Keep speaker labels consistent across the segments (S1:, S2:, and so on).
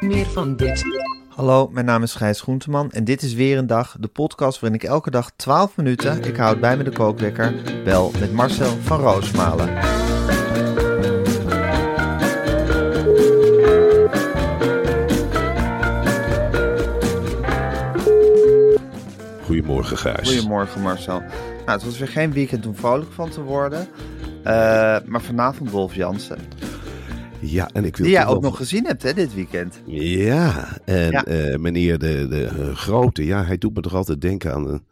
S1: Meer van dit.
S2: Hallo, mijn naam is Gijs Groenteman en dit is weer een dag, de podcast waarin ik elke dag 12 minuten, ik houd bij me de kookwekker, bel met Marcel van Roosmalen.
S3: Goedemorgen, Gijs.
S2: Goedemorgen Marcel. Nou, het was weer geen weekend om vrolijk van te worden, Eh, maar vanavond Wolf Jansen,
S3: Ja, en ik wil
S2: die jij ook nog gezien hebt hè, dit weekend.
S3: Ja, en
S2: Ja.
S3: eh, meneer de, de eh, Grote, ja, hij doet me toch altijd denken aan een...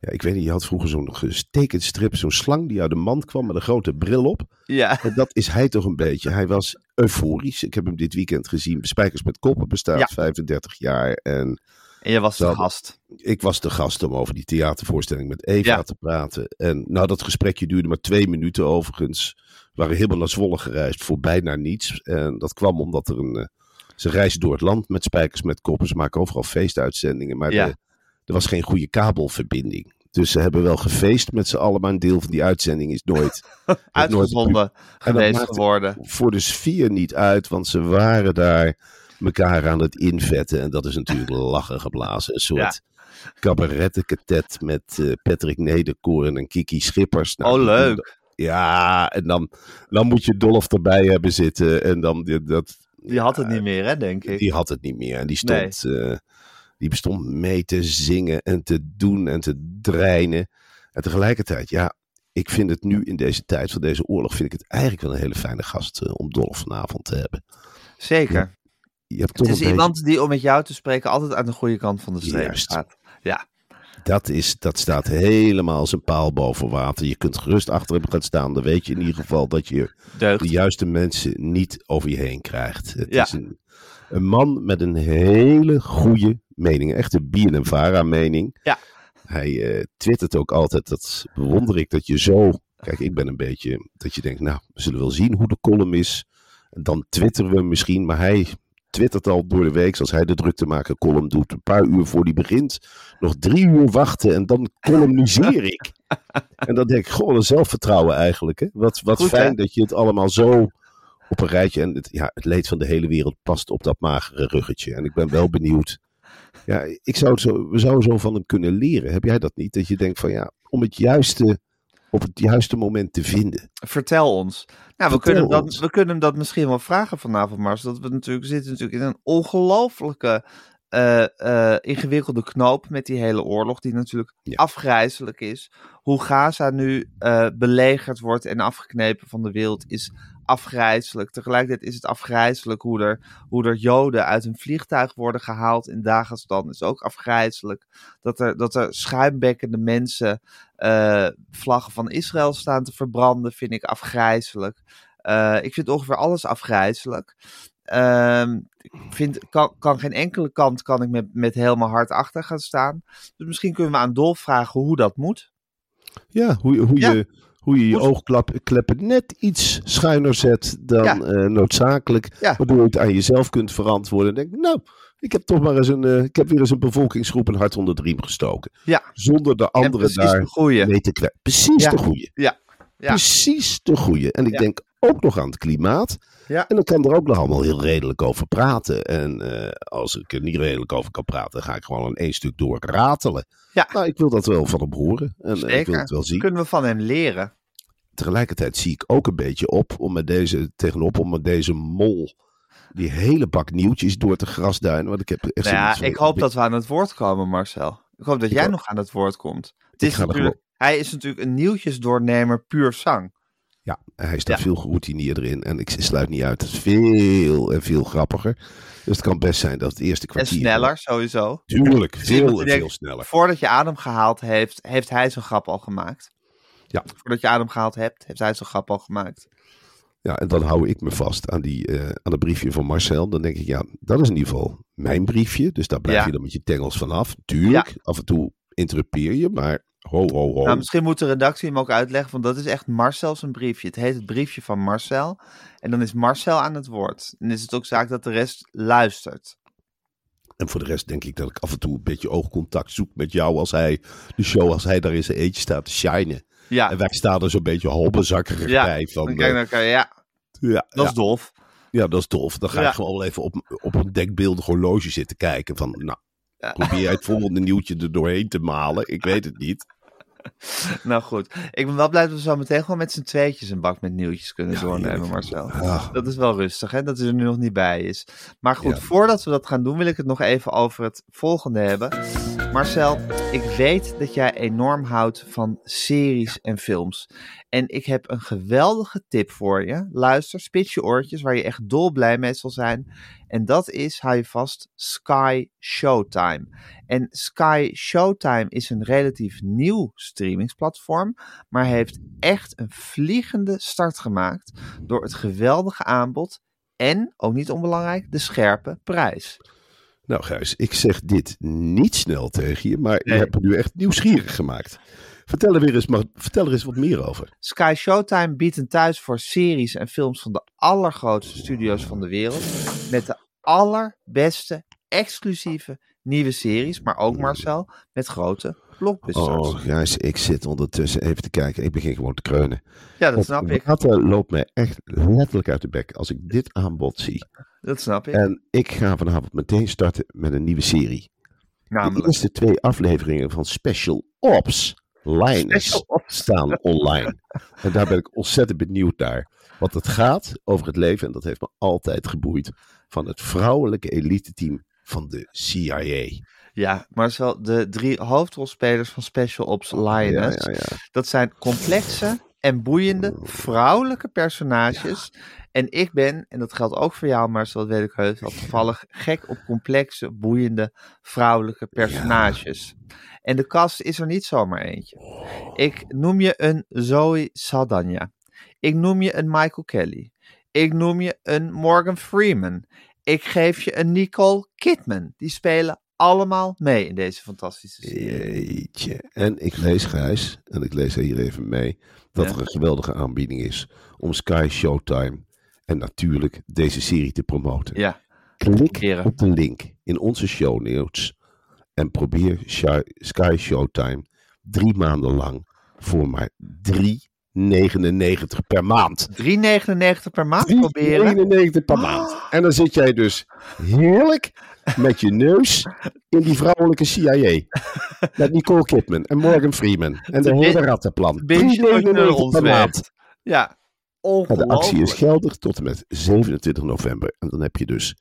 S3: Ja, ik weet niet, je had vroeger zo'n gestekend strip, zo'n slang die uit de mand kwam met een grote bril op.
S2: Ja,
S3: En dat is hij toch een beetje. Hij was euforisch. Ik heb hem dit weekend gezien. Spijkers met Koppen bestaat
S2: Ja.
S3: 35 jaar. En
S2: en je was de gast.
S3: ik was de gast om over die theatervoorstelling met Eva
S2: Ja.
S3: te praten. En nou, dat gesprekje duurde maar twee minuten overigens. Waren helemaal naar Zwolle gereisd voor bijna niets. En dat kwam omdat er een... eh, ze reizen door het land met Spijkers met Koppen. Ze maken overal feestuitzendingen. Maar
S2: Ja.
S3: de- er was geen goede kabelverbinding. Dus ze hebben wel gefeest met z'n allen. Maar een deel van die uitzending is nooit...
S2: Uitgezonden geweest geworden.
S3: voor de sfeer niet uit, want ze waren daar elkaar aan het invetten. En dat is natuurlijk lachen geblazen. Een soort cabarettenketet met eh, Patrick Nederkoorn en Kiki Schippers. Nou,
S2: Oh, leuk.
S3: Ja, en dan, dan moet je Dolf erbij hebben zitten. En dan, die- dat,
S2: Die had het niet meer hè, denk ik.
S3: die had het niet meer. En die stond, eh, die bestond mee te zingen en te doen en te dreinen. En tegelijkertijd, ja, ik vind het nu in deze tijd van deze oorlog, vind ik het eigenlijk wel een hele fijne gast eh, om Dolf vanavond te hebben.
S2: Zeker.
S3: Je hebt
S2: Het is
S3: beetje-
S2: iemand die, om met jou te spreken, altijd aan de goede kant van de streep staat. Ja,
S3: dat, is, dat staat helemaal als een paal boven water. Je kunt gerust achter hem gaan staan. Dan weet je in ieder geval dat je
S2: deugd.
S3: de juiste mensen niet over je heen krijgt. Het
S2: Ja.
S3: is een, een man met een hele goede mening. Echt een Bien en Vara mening.
S2: Ja.
S3: Hij eh, twittert ook altijd, dat bewonder ik, dat je zo... Kijk, ik ben een beetje, dat je denkt, nou, we zullen wel zien hoe de column is. Dan twitteren we misschien, maar hij twittert al door de week, als hij de druk te maken column doet, een paar uur voor die begint. Nog drie uur wachten en dan columniseer ik. en dan denk ik, goh, een zelfvertrouwen eigenlijk. Hè? Wat, wat
S2: Goed, hè?
S3: fijn dat je het allemaal zo op een rijtje. En het, ja, het leed van de hele wereld past op dat magere ruggetje. En ik ben wel benieuwd. Ja, ik zou zo, we zouden zo van hem kunnen leren. Heb jij dat niet? Dat je denkt van ja, om het juiste, op het juiste moment te vinden.
S2: Vertel ons. Nou, we kunnen, dat,
S3: ons.
S2: we kunnen hem dat misschien wel vragen vanavond, Mars. Dat we natuurlijk zitten natuurlijk in een ongelooflijke eh, eh, ingewikkelde knoop met die hele oorlog, die natuurlijk
S3: Ja.
S2: afgrijzelijk is. Hoe Gaza nu eh, belegerd wordt en afgeknepen van de wereld is afgrijzelijk. Tegelijkertijd is het afgrijzelijk hoe er, hoe er Joden uit een vliegtuig worden gehaald in Dagestan. is ook afgrijzelijk. Dat er, dat er schuimbekkende mensen eh, vlaggen van Israël staan te verbranden, vind ik afgrijzelijk. Eh, ik vind ongeveer alles afgrijzelijk. Ehm, ik vind, kan, kan geen enkele kant kan ik met, met heel mijn hart achter gaan staan. Dus misschien kunnen we aan Dolf vragen hoe dat moet.
S3: Ja, hoe, hoe
S2: Ja.
S3: je hoe je, je oogkleppen net iets schuiner zet dan
S2: Ja.
S3: eh, noodzakelijk.
S2: Ja.
S3: Waardoor je het aan jezelf kunt verantwoorden. En denk, nou, ik heb toch maar eens een, eh, ik heb weer eens een bevolkingsgroep een hart onder de riem gestoken.
S2: Ja.
S3: Zonder de
S2: En
S3: anderen daar
S2: de
S3: mee te kwijt. Precies de goeie.
S2: Ja. Ja.
S3: Precies de goeie. En ik denk ook nog aan het klimaat.
S2: Ja.
S3: En dan kan er ook nog allemaal heel redelijk over praten. En eh, als ik er niet redelijk over kan praten, ga ik gewoon in één stuk door ratelen.
S2: Ja.
S3: Nou, ik wil dat wel van hem horen. En ik wil het wel zien.
S2: Kunnen we van hem leren?
S3: Tegelijkertijd zie ik ook een beetje op om met deze, tegenop om met deze mol die hele bak nieuwtjes door te grasduinen. Want ik heb echt
S2: Nou ja, ik hoop dat we aan het woord komen, Marcel. Ik hoop dat jij nog aan het woord komt. Het is natuurlijk, hij is natuurlijk een nieuwtjesdoornemer puur zang.
S3: Ja, hij staat
S2: Ja.
S3: veel geroutineerder in. En ik sluit niet uit. Het is veel en veel grappiger. Dus het kan best zijn dat het eerste
S2: En
S3: kwartier...
S2: sneller, sowieso.
S3: Tuurlijk, veel en veel sneller.
S2: Voordat je adem gehaald heeft, heeft hij zijn grap al gemaakt.
S3: Ja.
S2: Voordat je adem gehaald hebt, heeft hij zijn grap al gemaakt.
S3: Ja, en dan hou ik me vast aan, die, eh, aan het briefje van Marcel. Dan denk ik, ja, dat is in ieder geval mijn briefje. Dus daar blijf
S2: Ja.
S3: je dan met je tengels vanaf. Tuurlijk, af en toe interrupeer je, maar ho, ho, ho.
S2: Nou, misschien moet de redactie hem ook uitleggen, want dat is echt Marcel zijn briefje. Het heet het briefje van Marcel. En dan is Marcel aan het woord. En is het ook zaak dat de rest luistert.
S3: En voor de rest denk ik dat ik af en toe een beetje oogcontact zoek met jou als hij de show, als hij daar in zijn eentje staat te shinen.
S2: Ja,
S3: En wij staan er zo'n beetje halbezakkerig
S2: Ja,
S3: bij. Van,
S2: kijk naar elkaar. Ja,
S3: ja,
S2: dat is dof.
S3: ja, dat is tof. Dan ga ik gewoon even op, op een dekbeeldig horloge zitten kijken. Van, nou, probeer jij het volgende nieuwtje er doorheen te malen? Ik weet het niet.
S2: Nou goed, ik ben wel blij dat we zo meteen gewoon met z'n tweetjes een bak met nieuwtjes kunnen doornemen. Marcel.
S3: Ah,
S2: Dat is wel rustig, hè? dat hij er nu nog niet bij is. Maar goed,
S3: Ja.
S2: voordat we dat gaan doen, wil ik het nog even over het volgende hebben. Marcel, ik weet dat jij enorm houdt van series en films. En ik heb een geweldige tip voor je. Luister, spits je oortjes, waar je echt dolblij mee zal zijn. En dat is, hou je vast, Sky Showtime. En Sky Showtime is een relatief nieuw streamingsplatform, maar heeft echt een vliegende start gemaakt door het geweldige aanbod en, ook niet onbelangrijk, de scherpe prijs.
S3: Nou Gijs, ik zeg dit niet snel tegen je, maar
S2: Nee.
S3: je hebt me nu echt nieuwsgierig gemaakt. Vertel er, weer eens, maar, vertel er eens wat meer over.
S2: Sky Showtime biedt een thuis voor series en films van de allergrootste studio's van de wereld. Met de allerbeste, exclusieve nieuwe series, maar ook Marcel, met grote blockbusters.
S3: Oh Gijs, ik zit ondertussen even te kijken. Ik begin gewoon te kreunen.
S2: ja, dat snap
S3: Het
S2: ik.
S3: water loopt mij echt letterlijk uit de bek als ik dit aanbod zie.
S2: Dat snap ik.
S3: En ik ga vanavond meteen starten met een nieuwe serie. De eerste twee afleveringen van Special Ops Linus staan online. En daar ben ik ontzettend benieuwd naar. Want het gaat over het leven, en dat heeft me altijd geboeid, van het vrouwelijke elite-team van de CIA.
S2: Ja, Marcel, de drie hoofdrolspelers van Special Ops Lioness.
S3: Ja, ja, ja.
S2: Dat zijn complexe en boeiende vrouwelijke personages. En ik ben, en dat geldt ook voor jou, Marcel, dat weet ik heus wel, toevallig gek op complexe, boeiende vrouwelijke personages. En de kast is er niet zomaar eentje. Ik noem je een Zoe Saldana. Ik noem je een Michael Kelly. Ik noem je een Morgan Freeman. Ik geef je een Nicole Kidman. Die spelen allemaal mee in deze fantastische serie.
S3: Jeetje. En ik lees, Gijs, en ik lees hier even mee, dat
S2: Ja.
S3: er een geweldige aanbieding is om Sky Showtime en natuurlijk deze serie te promoten.
S2: Ja,
S3: Klik op de link in onze show notes en probeer Sky Showtime drie maanden lang voor maar 3,99 per maand.
S2: 3,99 per maand proberen.
S3: 3,99 per maand. En dan zit jij dus heerlijk met je neus in die vrouwelijke CIA. Met Nicole Kidman en Morgan Freeman. En de hele rattenplan.
S2: Binge
S3: 3,99
S2: ons
S3: per maand.
S2: Ja.
S3: De actie is geldig tot en met 27 november. En dan heb je dus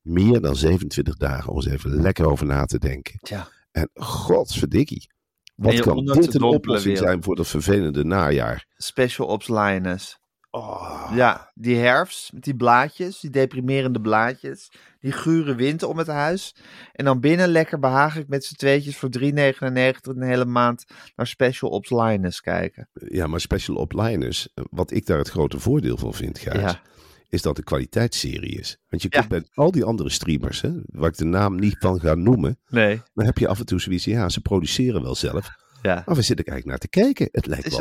S3: meer dan 27 dagen om eens even lekker over na te denken. En godsverdikkie. Wat kan dit een oplossing
S2: weer.
S3: zijn voor dat vervelende najaar?
S2: Special Ops Lioness.
S3: Oh,
S2: Ja, die herfst met die blaadjes, die deprimerende blaadjes. Die gure wind om het huis. En dan binnen lekker behagelijk met z'n tweetjes voor 3,99 een hele maand naar Special Ops Lioness kijken.
S3: Ja, maar Special Op Liners, wat ik daar het grote voordeel van vind, Gijs,
S2: Ja.
S3: is dat het een kwaliteitsserie is. Want je
S2: Ja.
S3: kunt bij al die andere streamers, hè, waar ik de naam niet van ga noemen,
S2: Nee.
S3: dan heb je af en toe zoiets, ja, ze produceren wel zelf.
S2: Ja.
S3: Maar we zitten er eigenlijk naar te kijken. Het lijkt wel.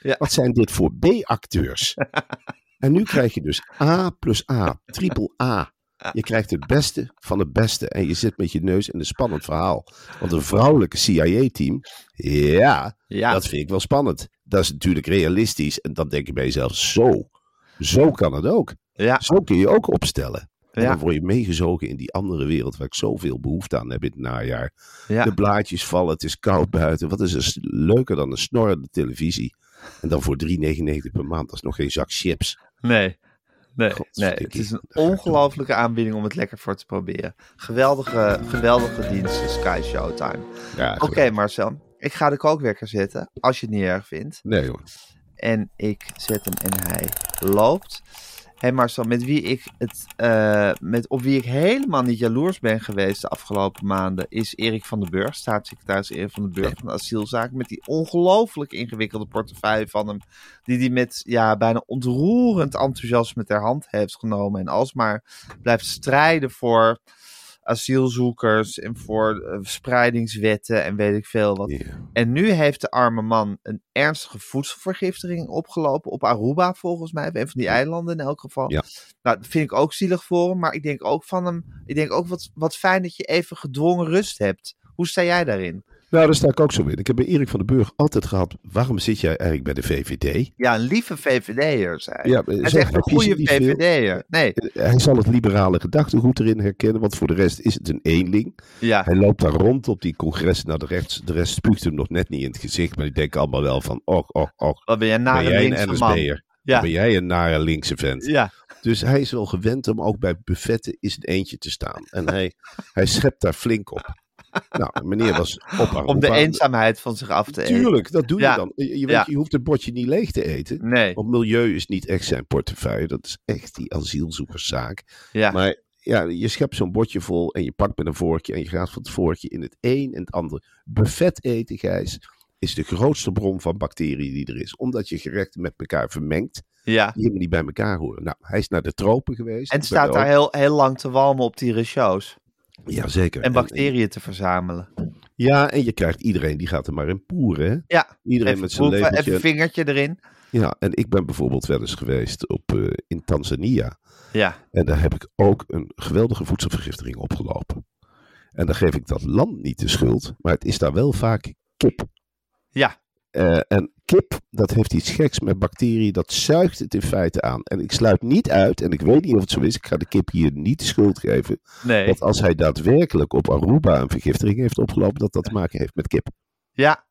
S2: Ja.
S3: Wat zijn dit voor B-acteurs? en nu krijg je dus A plus A, triple A. Je krijgt het beste van het beste. En je zit met je neus in een spannend verhaal. Want een vrouwelijke CIA-team, ja,
S2: Ja.
S3: dat vind ik wel spannend. Dat is natuurlijk realistisch. En dan denk je bij jezelf, zo, zo kan het ook.
S2: Ja.
S3: Zo kun je ook opstellen. En
S2: Ja.
S3: dan word je meegezogen in die andere wereld waar ik zoveel behoefte aan heb in het najaar.
S2: Ja.
S3: De blaadjes vallen, het is koud buiten. Wat is er leuker dan een snorrende televisie? En dan voor 3,99 per maand. Dat is nog geen zak chips.
S2: Nee. Nee, nee, het is een ongelofelijke aanbieding om het lekker voor te proberen. Geweldige, geweldige dienst, Sky Showtime.
S3: Ja,
S2: Oké Marcel, ik ga de kookwekker zetten, als je het niet erg vindt.
S3: Nee hoor.
S2: En ik zet hem en hij loopt. Hé hey Marcel, met wie ik het, eh, met, op wie ik helemaal niet jaloers ben geweest de afgelopen maanden, is Erik van den Burg, staatssecretaris Erik van den Burg van de asielzaak, met die ongelooflijk ingewikkelde portefeuille van hem, die hij met ja, bijna ontroerend enthousiasme ter hand heeft genomen en alsmaar blijft strijden voor asielzoekers en voor eh, verspreidingswetten en weet ik veel wat. En nu heeft de arme man een ernstige voedselvergiftiging opgelopen op Aruba volgens mij, op een van die eilanden in elk geval.
S3: Ja.
S2: Nou, dat vind ik ook zielig voor hem, maar ik denk ook van hem, ik denk ook wat, wat fijn dat je even gedwongen rust hebt. Hoe sta jij daarin?
S3: Nou, daar sta ik ook zo in. Ik heb bij Erik van den Burg altijd gehad. Waarom zit jij eigenlijk bij de VVD?
S2: Ja, een lieve VVD'er, hij.
S3: Ja,
S2: hij is echt een goede. VVD'er. Nee,
S3: Hij zal het liberale gedachtegoed erin herkennen, want voor de rest is het een eenling.
S2: ja,
S3: Hij loopt daar rond op die congressen naar de rechts. De rest spuugt hem nog net niet in het gezicht, maar die denken allemaal wel van, och, och, och.
S2: wat ben jij
S3: Ben jij
S2: een
S3: een. NSB'er?
S2: Ja.
S3: Ben jij een nare linkse vent?
S2: Ja,
S3: Dus hij is wel gewend om ook bij buffetten is het eentje te staan. En hij, hij schept daar flink op. Nou, meneer was op
S2: om de eenzaamheid van zich af te eten.
S3: Tuurlijk, dat doe je
S2: Ja.
S3: dan. Je, je, weet,
S2: Ja.
S3: je hoeft het bordje niet leeg te eten.
S2: Nee,
S3: Want milieu is niet echt zijn portefeuille. Dat is echt die asielzoekerszaak.
S2: ja.
S3: Maar ja, je schept zo'n bordje vol en je pakt met een vorkje en je gaat van het vorkje in het een en het ander. Buffet eten, Gijs, is de grootste bron van bacteriën die er is. Omdat je gerechten met elkaar vermengt,
S2: ja.
S3: die helemaal niet bij elkaar horen. Nou, hij is naar de tropen geweest.
S2: En staat daar heel, heel lang te walmen op die shows.
S3: Ja, zeker.
S2: En bacteriën te verzamelen.
S3: ja, en je krijgt iedereen, die gaat er maar in poeren. Hè?
S2: Ja,
S3: Iedereen met zijn
S2: even een vingertje erin.
S3: Ja, en ik ben bijvoorbeeld wel eens geweest op, eh, in Tanzania.
S2: Ja,
S3: En daar heb ik ook een geweldige voedselvergiftiging opgelopen. En dan geef ik dat land niet de schuld, maar het is daar wel vaak kip.
S2: ja,
S3: Eh, en kip, dat heeft iets geks met bacteriën, dat zuigt het in feite aan. En ik sluit niet uit, en ik weet niet of het zo is, ik ga de kip hier niet de schuld geven,
S2: nee.
S3: dat als hij daadwerkelijk op Aruba een vergiftiging heeft opgelopen, dat dat te maken heeft met kip.
S2: Ja.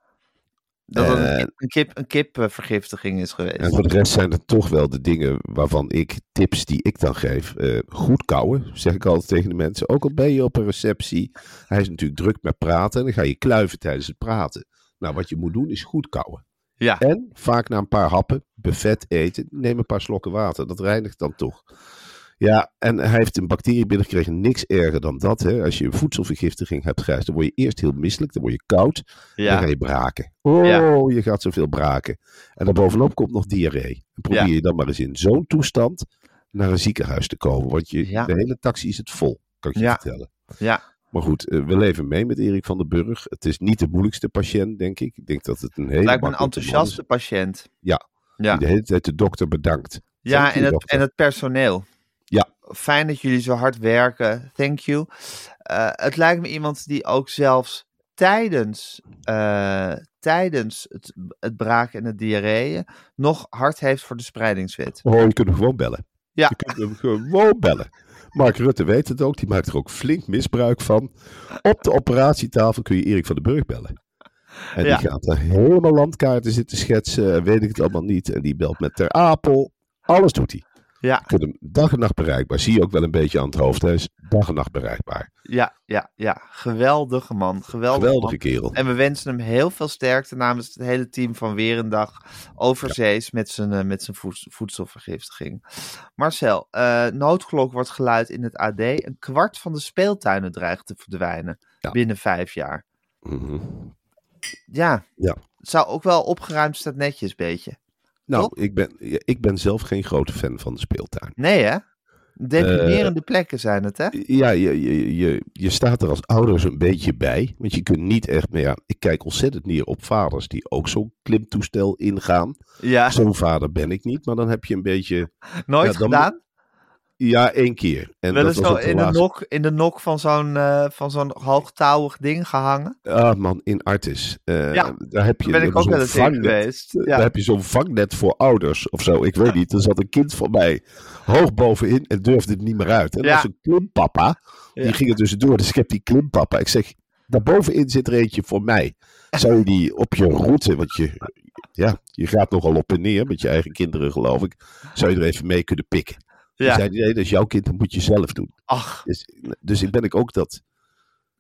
S2: Dat het
S3: Eh,
S2: een, kip, een kipvergiftiging is geweest.
S3: En voor de rest zijn het toch wel de dingen waarvan ik tips die ik dan geef. eh, goed kouwen, zeg ik altijd tegen de mensen. Ook al ben je op een receptie. Hij is natuurlijk druk met praten. En dan ga je kluiven tijdens het praten. Nou, wat je moet doen is goed kouwen.
S2: Ja,
S3: En vaak na een paar happen, buffet eten, neem een paar slokken water. Dat reinigt dan toch. Ja, en hij heeft een bacterie binnengekregen. Niks erger dan dat. Hè. Als je een voedselvergiftiging hebt, Gijs, dan word je eerst heel misselijk. Dan word je koud. Dan ga je braken. Oh,
S2: Ja.
S3: je gaat zoveel braken. En daarbovenop komt nog diarree. En probeer
S2: Ja.
S3: je dan maar eens in zo'n toestand naar een ziekenhuis te komen. Want je,
S2: Ja.
S3: de hele taxi is het vol, kan ik je
S2: Ja.
S3: vertellen.
S2: ja.
S3: Maar goed, eh, we leven mee met Erik van den Burg. Het is niet de moeilijkste patiënt, denk ik. Ik denk dat het een hele
S2: Lijkt me een enthousiaste patiënt.
S3: Ja.
S2: Ja,
S3: Die de hele tijd de dokter bedankt.
S2: ja
S3: Thank
S2: en, het,
S3: dokter.
S2: en het personeel.
S3: Ja.
S2: Fijn dat jullie zo hard werken. Thank you. Eh, het lijkt me iemand die ook zelfs tijdens, eh, tijdens het, het braken en het diarreeën nog hard heeft voor de spreidingswet.
S3: Oh, je kunt hem gewoon bellen.
S2: Ja.
S3: Je kunt hem gewoon bellen. Mark Rutte weet het ook. Die maakt er ook flink misbruik van. Op de operatietafel kun je Erik van den Burg bellen. En
S2: Ja.
S3: die gaat er helemaal landkaarten zitten schetsen. en Weet ik het allemaal niet. En die belt met Ter Apel. Alles doet hij.
S2: Ja,
S3: Je kunt hem dag en nacht bereikbaar. Zie je ook wel een beetje aan het hoofd. Hij is dag en nacht bereikbaar.
S2: ja, ja, ja. Geweldige man. Geweldige,
S3: Geweldige
S2: man.
S3: kerel.
S2: En we wensen hem heel veel sterkte namens het hele team van Weerendag overzees met zijn, eh, met zijn voed- voedselvergiftiging. Marcel, eh, noodklok wordt geluid in het AD. Een kwart van de speeltuinen dreigt te verdwijnen
S3: Ja.
S2: binnen vijf jaar.
S3: Mhm.
S2: Ja,
S3: Ja.
S2: het zou ook wel opgeruimd staat netjes, beetje.
S3: Nou, ik ben, ik ben zelf geen grote fan van de speeltuin.
S2: Nee hè? Deprimerende
S3: Eh,
S2: plekken zijn het hè?
S3: Ja, je, je, je, je staat er als ouders een beetje bij. Want je kunt niet echt meer. Ja, ik kijk ontzettend neer op vaders die ook zo'n klimtoestel ingaan.
S2: Ja,
S3: Zo'n vader ben ik niet, maar dan heb je een beetje.
S2: nooit
S3: ja, dan
S2: gedaan?
S3: Ja, één keer. En
S2: Wel
S3: dat
S2: eens
S3: was
S2: zo in de, nok, in de nok van zo'n eh, van zo'n hoogtouwig ding gehangen?
S3: Ah, man, in Artis. Eh,
S2: Ja,
S3: daar heb je
S2: Daar ben ik
S3: zo'n
S2: ook wel eens in
S3: vangnet.
S2: geweest.
S3: Daar
S2: Ja.
S3: heb je zo'n vangnet voor ouders of zo. Ik weet niet. Er zat een kind van mij hoog bovenin en durfde het niet meer uit. En dat was een klimpapa. Die ging er tussendoor. Dus ik heb die klimpapa. Ik zeg, daarbovenin zit er eentje voor mij. Zou je die op je route, want je, ja, je gaat nogal op en neer met je eigen kinderen, geloof ik. Zou je er even mee kunnen pikken? Ja. Zei nee, dat is jouw kind, dat moet je zelf doen.
S2: Ach,
S3: Dus, dus ik ben ik ook dat,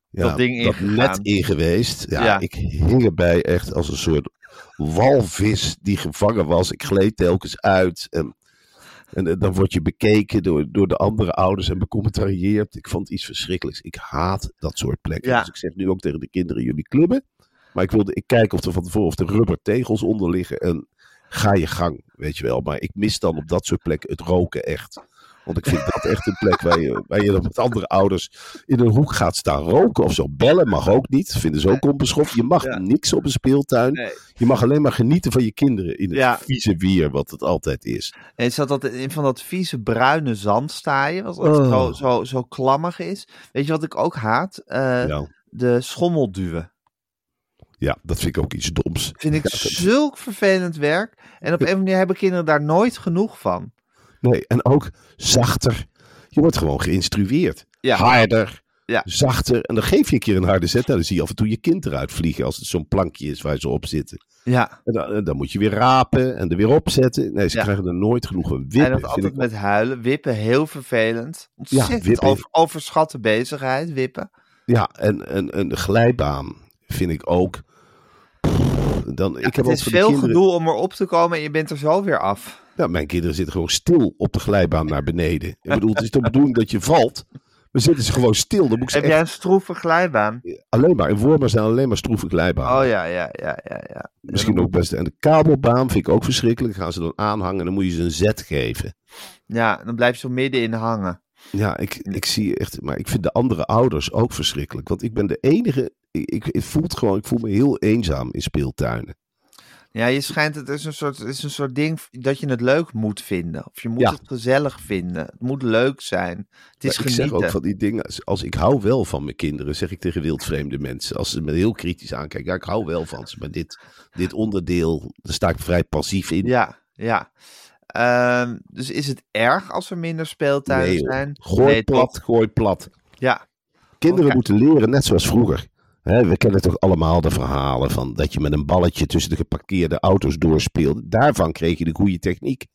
S3: ja,
S2: Dat ding
S3: net in geweest. Ja,
S2: Ja.
S3: ik hing erbij echt als een soort walvis die gevangen was. Ik gleed telkens uit. En, en, eh, dan word je bekeken door, door de andere ouders en becommentarieerd. Ik vond het iets verschrikkelijks. Ik haat dat soort plekken.
S2: Ja.
S3: Dus ik zeg nu ook tegen de kinderen, jullie klubben. Maar ik wilde, ik kijk of er van tevoren of er rubber tegels onder liggen. En ga je gang, weet je wel. Maar ik mis dan op dat soort plekken het roken echt. Want ik vind dat echt een plek waar je, waar je dan met andere ouders in een hoek gaat staan roken of zo. Bellen mag ook niet. Vinden ze ook onbeschoft. Je mag
S2: Ja.
S3: niks op een speeltuin.
S2: nee.
S3: Je mag alleen maar genieten van je kinderen in het
S2: Ja.
S3: vieze weer, wat het altijd is.
S2: En zat altijd in van dat vieze bruine zand sta je, wat
S3: Oh.
S2: zo, zo, zo klammig is. Weet je wat ik ook haat? Eh,
S3: ja.
S2: De schommelduwen.
S3: ja, dat vind ik ook iets doms.
S2: Vind ik
S3: Ja, dat-
S2: zulk vervelend werk. En op een manier hebben kinderen daar nooit genoeg van.
S3: Nee, en ook zachter. Je wordt gewoon geïnstrueerd.
S2: Ja.
S3: Harder,
S2: Ja.
S3: zachter. En dan geef je een keer een harde zet. Nou, dan zie je af en toe je kind eruit vliegen als het zo'n plankje is waar ze op zitten.
S2: Ja.
S3: En dan, en dan moet je weer rapen en er weer opzetten. Nee, ze
S2: Ja.
S3: krijgen er nooit genoeg van.
S2: En
S3: Wippen
S2: dat
S3: vind
S2: altijd met huilen. Wippen, heel vervelend. Ontzettend
S3: wippen-
S2: over, overschatte bezigheid, wippen.
S3: Ja, en, en, en de glijbaan vind ik ook. Dan, ik heb
S2: het is veel
S3: kinderen,
S2: gedoe om erop te komen en je bent er zo weer af.
S3: Nou, mijn kinderen zitten gewoon stil op de glijbaan naar beneden. Ik bedoel, het is de bedoeling dat je valt. Maar zitten ze gewoon stil. Dan moet ik ze
S2: Heb
S3: echt
S2: jij een stroeve glijbaan?
S3: alleen maar. In Wormer zijn alleen maar stroeve glijbanen.
S2: Oh ja, ja, ja, ja. ja.
S3: Misschien ook best. En de kabelbaan vind ik ook verschrikkelijk. Gaan ze dan aanhangen en dan moet je ze een zet geven.
S2: Ja, dan blijf je zo middenin hangen.
S3: Ja, ik, ik zie echt. Maar ik vind de andere ouders ook verschrikkelijk. Want ik ben de enige. Ik, ik, ik voel het gewoon. Ik voel me heel eenzaam in speeltuinen.
S2: Ja, je schijnt, het is een soort, is een soort ding dat je het leuk moet vinden. Of je moet
S3: Ja.
S2: het gezellig vinden. Het moet leuk zijn. Het is
S3: ik
S2: genieten.
S3: zeg ook van die dingen. Als ik hou wel van mijn kinderen, zeg ik tegen wildvreemde mensen. Als ze me heel kritisch aankijken. Ja, ik hou wel van ze. Maar dit, dit onderdeel, daar sta ik vrij passief in.
S2: Ja, ja. Ehm, dus is het erg als er minder speeltuinen
S3: Nee, joh.
S2: zijn?
S3: Gooi
S2: Nee,
S3: plat, gooi plat.
S2: Ja,
S3: Kinderen moeten leren, net zoals vroeger. We kennen toch allemaal de verhalen van dat je met een balletje tussen de geparkeerde auto's doorspeelde. Daarvan kreeg je de goede techniek.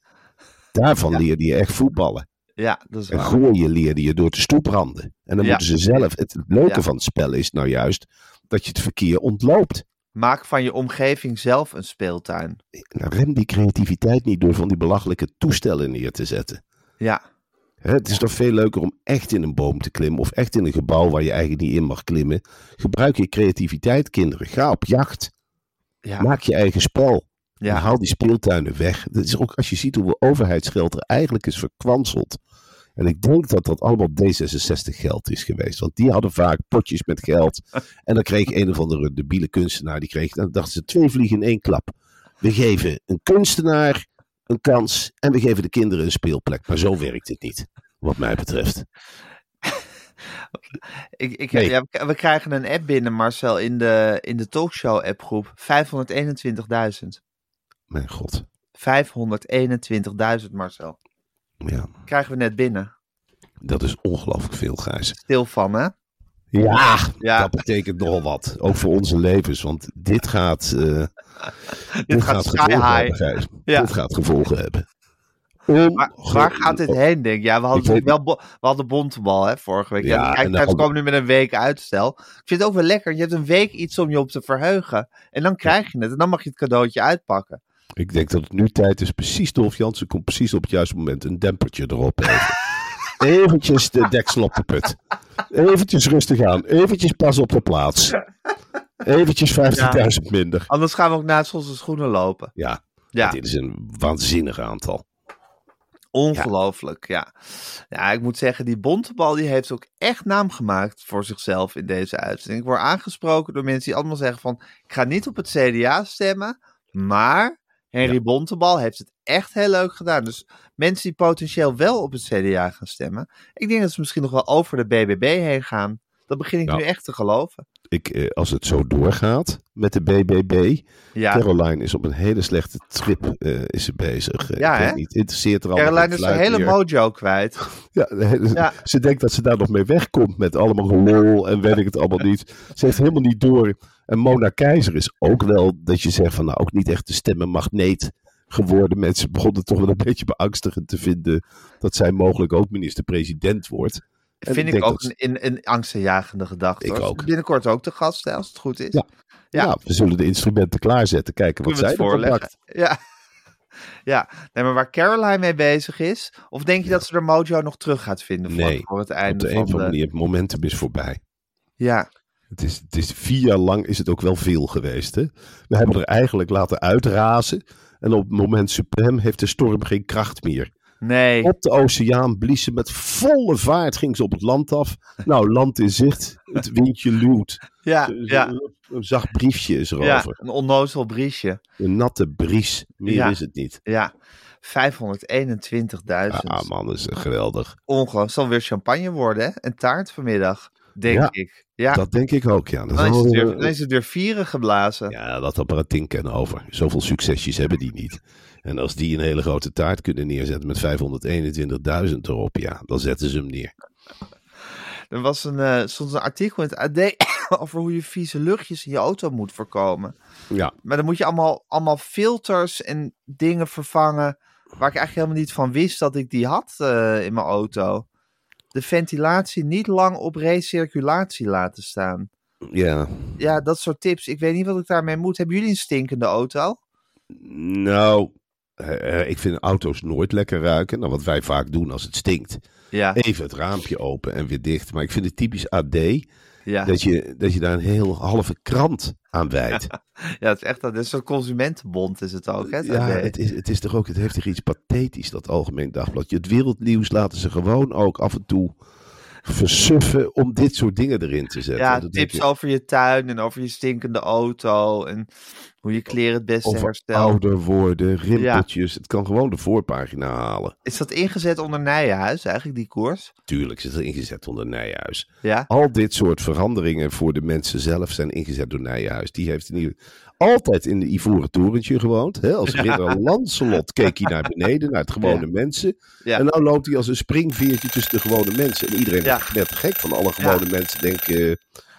S3: Daarvan leerde je echt voetballen.
S2: ja, dat is
S3: En
S2: waar.
S3: gooien leerde je door te stoepranden. En dan
S2: Ja.
S3: moeten ze zelf. Het leuke
S2: Ja.
S3: van het spel is nou juist dat je het verkeer ontloopt.
S2: Maak van je omgeving zelf een speeltuin.
S3: Nou, rem die creativiteit niet door van die belachelijke toestellen neer te zetten.
S2: Ja,
S3: Hè, het is toch veel leuker om echt in een boom te klimmen of echt in een gebouw waar je eigenlijk niet in mag klimmen. Gebruik je creativiteit, kinderen. Ga op jacht.
S2: ja,
S3: Maak je eigen spel. En
S2: ja.
S3: haal die speeltuinen weg. Dat is ook als je ziet hoeveel overheidsgeld er eigenlijk is verkwanseld. En ik denk dat dat allemaal D66 geld is geweest. Want die hadden vaak potjes met geld. En dan kreeg een of andere debiele kunstenaar. Die kreeg, dan dachten ze twee vliegen in één klap. We geven een kunstenaar een kans. En we geven de kinderen een speelplek. Maar zo werkt het niet. Wat mij betreft.
S2: Ik, ik,
S3: Nee.
S2: ja, we- krijgen een app binnen, Marcel, in de, in de talkshow appgroep. 521.000.
S3: Mijn god.
S2: 521.000, Marcel.
S3: Ja,
S2: Krijgen we net binnen.
S3: dat is ongelooflijk veel, Gijs.
S2: Stil van, hè?
S3: Ja,
S2: Ja.
S3: dat betekent nogal wat. Ook voor onze levens. Want dit gaat, eh,
S2: Dit gaat sky
S3: gevolgen
S2: high.
S3: hebben, Gijs.
S2: Ja.
S3: Dit gaat gevolgen hebben.
S2: Maar waar gaat dit heen, denk ik? Ja, we hadden, wel bo- we hadden bontebal, hè, vorige week. Ja,
S3: Ja, en
S2: nu met een week uitstel. Ik vind het ook wel lekker. Je hebt een week iets om je op te verheugen. En dan krijg je het. En dan mag je het cadeautje uitpakken.
S3: Ik denk dat het nu tijd is. Precies, Dolf Jansen komt precies op het juiste moment een dempertje erop even. Eventjes de deksel op de put. Eventjes rustig aan. Eventjes pas op de plaats. Eventjes 50.000 minder.
S2: Anders gaan we ook naast onze schoenen lopen.
S3: Ja,
S2: Ja,
S3: dit is een waanzinnig aantal.
S2: ongelooflijk. Ja. ja, ik moet zeggen, die bontebal die heeft ook echt naam gemaakt voor zichzelf in deze uitzending. Ik word aangesproken door mensen die allemaal zeggen van... ik ga niet op het CDA stemmen, maar Henry Bontebal heeft het echt heel leuk gedaan. Dus mensen die potentieel wel op het CDA gaan stemmen... ik denk dat ze misschien nog wel over de BBB heen gaan. Dat begin ik
S3: Ja.
S2: nu echt te geloven.
S3: ik, eh, als het zo doorgaat met de BBB.
S2: Ja,
S3: Caroline is op een hele slechte trip eh, is ze bezig. Eh,
S2: Ja,
S3: ik
S2: hè?
S3: niet, interesseert er allemaal
S2: Caroline is haar
S3: fluit
S2: hele
S3: meer.
S2: mojo kwijt.
S3: Ja, hele-
S2: Ja.
S3: Ze denkt dat ze daar nog mee wegkomt met allemaal gelol en weet ik het allemaal niet. Ze heeft helemaal niet door. En Mona Keizer is ook wel dat je zegt van nou ook niet echt de stemmenmagneet geworden. Mensen begonnen toch wel een beetje beangstigend te vinden dat zij mogelijk ook minister-president wordt. En
S2: Vind ik,
S3: denk
S2: ook
S3: dat-
S2: een, een, angstaanjagende gedachte.
S3: Ik ook.
S2: Binnenkort ook te gast, hè, als het goed is.
S3: Ja.
S2: Ja.
S3: Ja. we zullen de instrumenten klaarzetten. Kijken wat
S2: Kunnen
S3: zij
S2: voorleggen? Ja. ja, nee, maar waar Caroline mee bezig is, of denk je dat ze de mojo nog terug gaat vinden voor,
S3: Nee,
S2: voor het
S3: Op
S2: einde
S3: de een of andere
S2: de...
S3: manier, het momentum is voorbij.
S2: Ja,
S3: Het is, het is vier jaar lang is het ook wel veel geweest. Hè? We hebben er eigenlijk laten uitrazen. En op het moment suprem heeft de storm geen kracht meer.
S2: nee.
S3: Op de oceaan blies ze met volle vaart, ging ze op het land af. Nou, land in zicht, het windje luwt.
S2: Ja,
S3: Een-
S2: ja,
S3: Een zacht briefje is
S2: ja,
S3: erover.
S2: een onnozel briesje.
S3: Een natte bries, meer
S2: Ja.
S3: is het niet.
S2: Ja, 521.000.
S3: Ah man, dat is geweldig.
S2: Ongelooflijk. zal weer champagne worden, hè? En taart vanmiddag, denk
S3: Ja,
S2: ik. Ja,
S3: Dat denk ik ook, ja. Dat
S2: dan, is het
S3: weer-
S2: weer, dan is het weer vieren geblazen.
S3: Ja, dat apparatuur kennen over. Zoveel succesjes hebben die niet. En als die een hele grote taart kunnen neerzetten met 521.000 erop, ja, dan zetten ze hem neer.
S2: Er was een, eh, stond een artikel in het AD over hoe je vieze luchtjes in je auto moet voorkomen.
S3: Ja,
S2: Maar dan moet je allemaal, allemaal filters en dingen vervangen. Waar ik eigenlijk helemaal niet van wist dat ik die had eh, in mijn auto. De ventilatie niet lang op recirculatie laten staan.
S3: ja.
S2: Ja, dat soort tips. Ik weet niet wat ik daarmee moet. Hebben jullie een stinkende auto?
S3: Nou, eh, eh, ik vind auto's nooit lekker ruiken. Nou, wat wij vaak doen als het stinkt.
S2: Ja,
S3: Even het raampje open en weer dicht. Maar ik vind het typisch AD
S2: ja.
S3: dat, je, dat je daar een heel halve krant aan wijdt.
S2: ja het is echt dat is zo'n consumentenbond is het ook. Hè,
S3: Ja, het is, het is toch ook, het heeft toch iets pathetisch, dat Algemeen Dagblad. Het wereldnieuws laten ze gewoon ook af en toe versuffen om dit soort dingen erin te zetten.
S2: Ja, tips
S3: je,
S2: over je tuin en over je stinkende auto. En hoe je kleren het beste
S3: over
S2: herstelt.
S3: ouder worden, rimpeltjes. Het kan gewoon de voorpagina halen.
S2: Is dat ingezet onder Nijenhuis eigenlijk, die koers?
S3: Tuurlijk zit er ingezet onder Nijhuis.
S2: Ja.
S3: Al dit soort veranderingen voor de mensen zelf zijn ingezet door Nijhuis. Die heeft in ieder altijd in de Ivoren Torentje gewoond. Hè? Als ridder Lancelot keek hij naar beneden, naar het gewone mensen.
S2: Ja.
S3: En nou loopt hij als een springveertje tussen de gewone mensen. En iedereen
S2: Ja.
S3: net gek van alle gewone mensen denken... eh,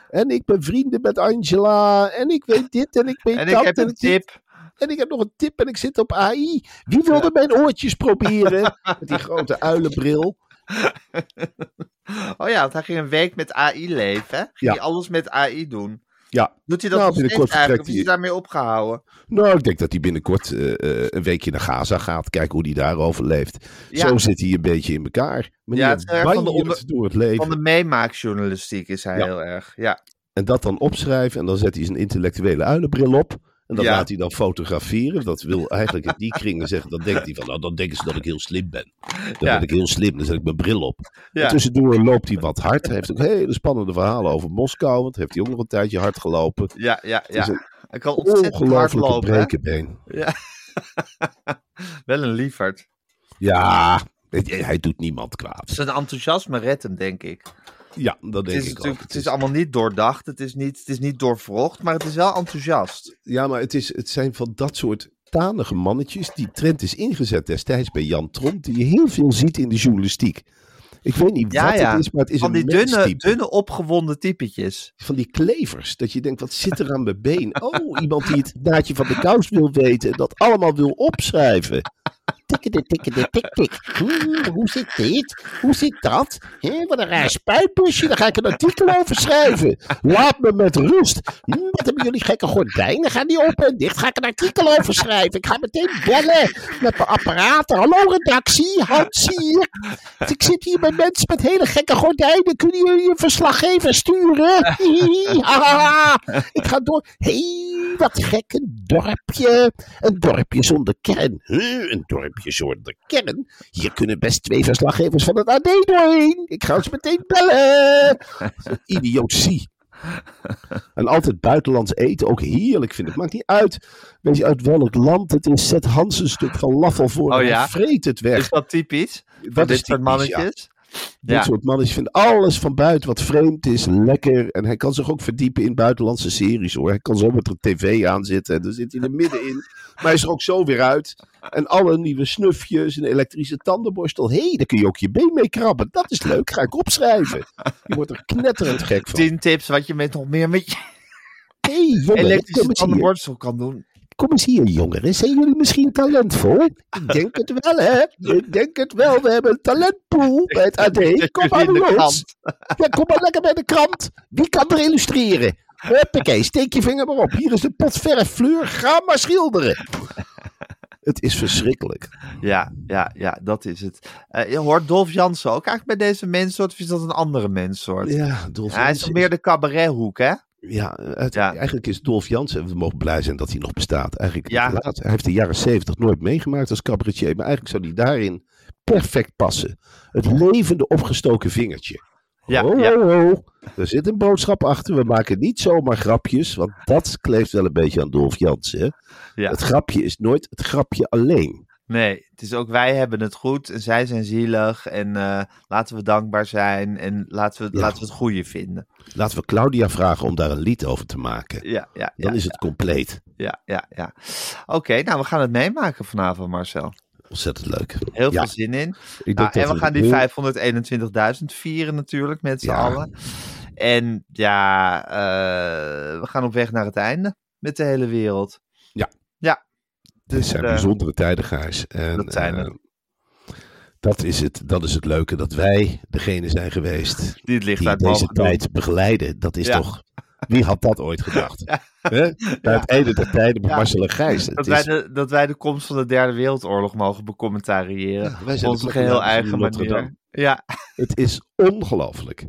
S3: en ik ben vrienden met Angela. En ik weet dit en ik weet
S2: En
S3: dat.
S2: ik heb een
S3: dit.
S2: tip.
S3: En ik heb nog een tip en ik zit op AI. Wie wilde mijn oortjes proberen? Met die grote uilenbril.
S2: Oh ja, want hij ging een week met AI leven. Ging hij alles met AI doen.
S3: Ja,
S2: Doet hij dat
S3: Nou, binnenkort
S2: eigenlijk? Of is hij daarmee opgehouden?
S3: Nou, ik denk dat hij binnenkort eh, eh, een weekje naar Gaza gaat. Kijken hoe hij daar overleeft.
S2: Ja.
S3: Zo zit hij een beetje in elkaar.
S2: Ja, het is erg van de onder-
S3: door het leven.
S2: Van de meemaakjournalistiek is hij
S3: Ja.
S2: heel erg. Ja.
S3: En dat dan opschrijven. En dan zet hij zijn intellectuele uilenbril op. En dan
S2: Ja.
S3: laat hij dan fotograferen. Dat wil eigenlijk in die kringen zeggen. Dan denkt hij van, nou dan denken ze dat ik heel slim ben. Dan
S2: Ja.
S3: ben ik heel slim. Dan zet ik mijn bril op.
S2: Ja.
S3: En tussendoor loopt hij wat hard. Hij heeft ook hele spannende verhalen over Moskou. Want heeft hij ook nog een tijdje hard gelopen.
S2: Ja, ja,
S3: is
S2: ja.
S3: een
S2: Hij kan ontzettend hard lopen. hè? Ja. Wel een lieferd.
S3: Ja, hij doet niemand kwaad.
S2: Zijn enthousiasme redt hem, denk ik.
S3: Ja, dat
S2: Het
S3: denk
S2: is,
S3: ik
S2: natuurlijk,
S3: ook.
S2: het is allemaal niet doordacht, het is niet, het is niet doorvrocht, maar het is wel enthousiast.
S3: Ja, maar het, is, het zijn van dat soort tanige mannetjes. Die trend is ingezet destijds bij Jan Tromp. Die je heel veel ziet in de journalistiek. Ik weet niet
S2: Ja,
S3: wat
S2: ja.
S3: het is, maar het is
S2: Van die dunne, dunne opgewonden typetjes.
S3: Van die klevers. Dat je denkt, wat zit er aan mijn been? Oh, iemand die het naadje van de kous wil weten. En dat allemaal wil opschrijven. Tikkede, tikkede, tik, tik. Hoe zit dit? Hoe zit dat? Hé, wat een raar spuitbusje. Daar ga ik een artikel over schrijven. Laat me met rust. Hmm, wat hebben jullie gekke gordijnen? Gaan die open en dicht? Ga ik een artikel over schrijven. Ik ga meteen bellen met mijn apparaten. Hallo redactie, Hans hier. Ik zit hier bij mensen met hele gekke gordijnen. Kunnen jullie een verslaggever sturen? Ik ga door. Hé, wat gek. Een dorpje. Een dorpje zonder kern. Een dorpje zonder kern? Hier kunnen best twee verslaggevers van het AD doorheen. Ik ga ze meteen bellen. Idiotie. En altijd buitenlands eten, ook heerlijk vind ik. Maakt niet uit, weet je uit welk land het is. Zet Hans een stuk falafel voor
S2: Oh
S3: en
S2: ja?
S3: vreet het weg.
S2: Is dat typisch?
S3: Dat
S2: dit
S3: is
S2: soort
S3: typisch, ja.
S2: Mannetjes?
S3: Dit
S2: Ja.
S3: soort mannen vinden alles van buiten wat vreemd is, lekker. En hij kan zich ook verdiepen in buitenlandse series hoor. Hij kan zo met de tv aanzitten en dan zit hij er middenin. Maar hij is er ook zo weer uit. En alle nieuwe snufjes, een elektrische tandenborstel. Hé, hey, daar kun je ook je been mee krabben. Dat is leuk, ga ik opschrijven. Je wordt er knetterend gek van.
S2: 10 tips wat je met nog meer met je
S3: Hé, hey, jongen,
S2: elektrische tandenborstel kan doen.
S3: Kom eens hier, jongeren. Zijn jullie misschien talentvol? Ik denk het wel, hè? Ik denk het wel. We hebben een talentpool bij het AD. Kom maar los. Ja, kom maar lekker bij de krant. Wie kan er illustreren? Huppakee, steek je vinger maar op. Hier is de pot verf, Fleur. Ga maar schilderen. Het is verschrikkelijk.
S2: Ja, ja, ja, dat is het. Eh, je hoort Dolf Jansen ook eigenlijk bij deze menssoort, of is dat een andere menssoort?
S3: Ja, Dolf
S2: hij is
S3: Jansen
S2: meer de cabarethoek, hè?
S3: Ja, het-
S2: Ja.
S3: eigenlijk is Dolf Jansen, we mogen blij zijn dat hij nog bestaat. Eigenlijk
S2: Ja.
S3: laat. Hij heeft de jaren zeventig nooit meegemaakt als cabaretier, maar eigenlijk zou hij daarin perfect passen. Het levende opgestoken vingertje.
S2: Ja,
S3: ho,
S2: ja.
S3: ho, ho. Er zit een boodschap achter. We maken niet zomaar grapjes, want dat kleeft wel een beetje aan Dolf Jansen.
S2: Ja.
S3: Het grapje is nooit het grapje alleen.
S2: Nee, het is ook wij hebben het goed en zij zijn zielig en eh, laten we dankbaar zijn en laten we,
S3: Ja.
S2: laten we het goede vinden.
S3: Laten we Claudia vragen om daar een lied over te maken.
S2: Ja, ja,
S3: Dan
S2: ja,
S3: is het compleet.
S2: ja, ja, ja. Oké, nou we gaan het meemaken vanavond, Marcel.
S3: Ontzettend leuk.
S2: Heel veel zin in. Nou, en we gaan die
S3: heel-
S2: 521.000 vieren natuurlijk met z'n allen. En ja, eh, we gaan op weg naar het einde met de hele wereld.
S3: Ja.
S2: Ja.
S3: Dit zijn
S2: eh,
S3: bijzondere tijden, Gijs. En,
S2: dat zijn
S3: eh, dat, is het, dat is het leuke, dat wij degene zijn geweest
S2: Die het licht
S3: die
S2: uit
S3: deze
S2: mogen doen.
S3: tijd begeleiden. Dat is
S2: Ja.
S3: toch... Wie had dat ooit gedacht? Bij het einde der tijden met
S2: Ja.
S3: Marcel en Gijs.
S2: Dat
S3: is-
S2: wij, de, dat wij de komst van de derde wereldoorlog mogen becommentariëren.
S3: Ja, wij zijn
S2: op onze geheel eigen manier. Ja,
S3: Het is ongelooflijk.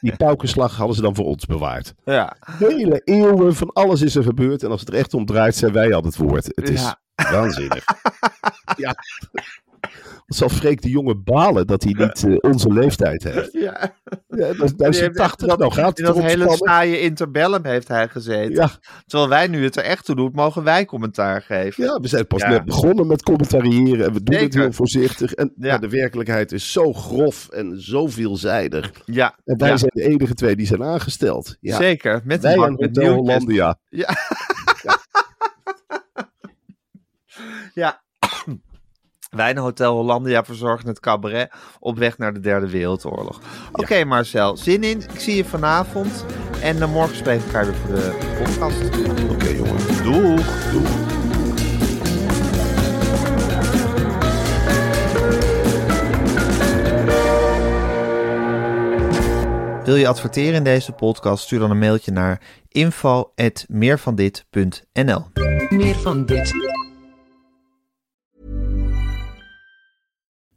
S3: Die paukenslag hadden ze dan voor ons bewaard.
S2: ja,
S3: Hele eeuwen van alles is er gebeurd. En als het er echt om draait, zijn wij aan het woord. Het is
S2: Ja.
S3: Waanzinnig. ja. Wat zal Freek de jonge balen dat hij niet eh, onze leeftijd heeft?
S2: ja.
S3: Ja, dat, dat is
S2: Die heeft
S3: 80,
S2: echt
S3: nou gaat
S2: In
S3: het
S2: dat hele saaie interbellum heeft hij gezeten.
S3: Ja,
S2: Terwijl wij nu het er echt toe doen, mogen wij commentaar geven.
S3: ja, we zijn pas
S2: Ja.
S3: net begonnen met commentariëren. En we doen het heel voorzichtig. En
S2: Ja.
S3: ja, de werkelijkheid is zo grof en zo veelzijdig.
S2: Ja,
S3: En wij
S2: ja,
S3: zijn de enige twee die zijn aangesteld. Ja.
S2: zeker. Met
S3: Wij
S2: een
S3: en Hotel. Hollandia.
S2: Ja. Wij en Hotel Hollandia verzorgen het cabaret op weg naar de derde wereldoorlog. Oké Marcel, zin in. Ik zie je vanavond. En eh, morgen spreken we elkaar weer voor de podcast.
S3: Oké, jongen.
S2: Doeg!
S3: Doei.
S2: Wil je adverteren in deze podcast? Stuur dan een mailtje naar info.meervandit.nl
S1: Meer van dit.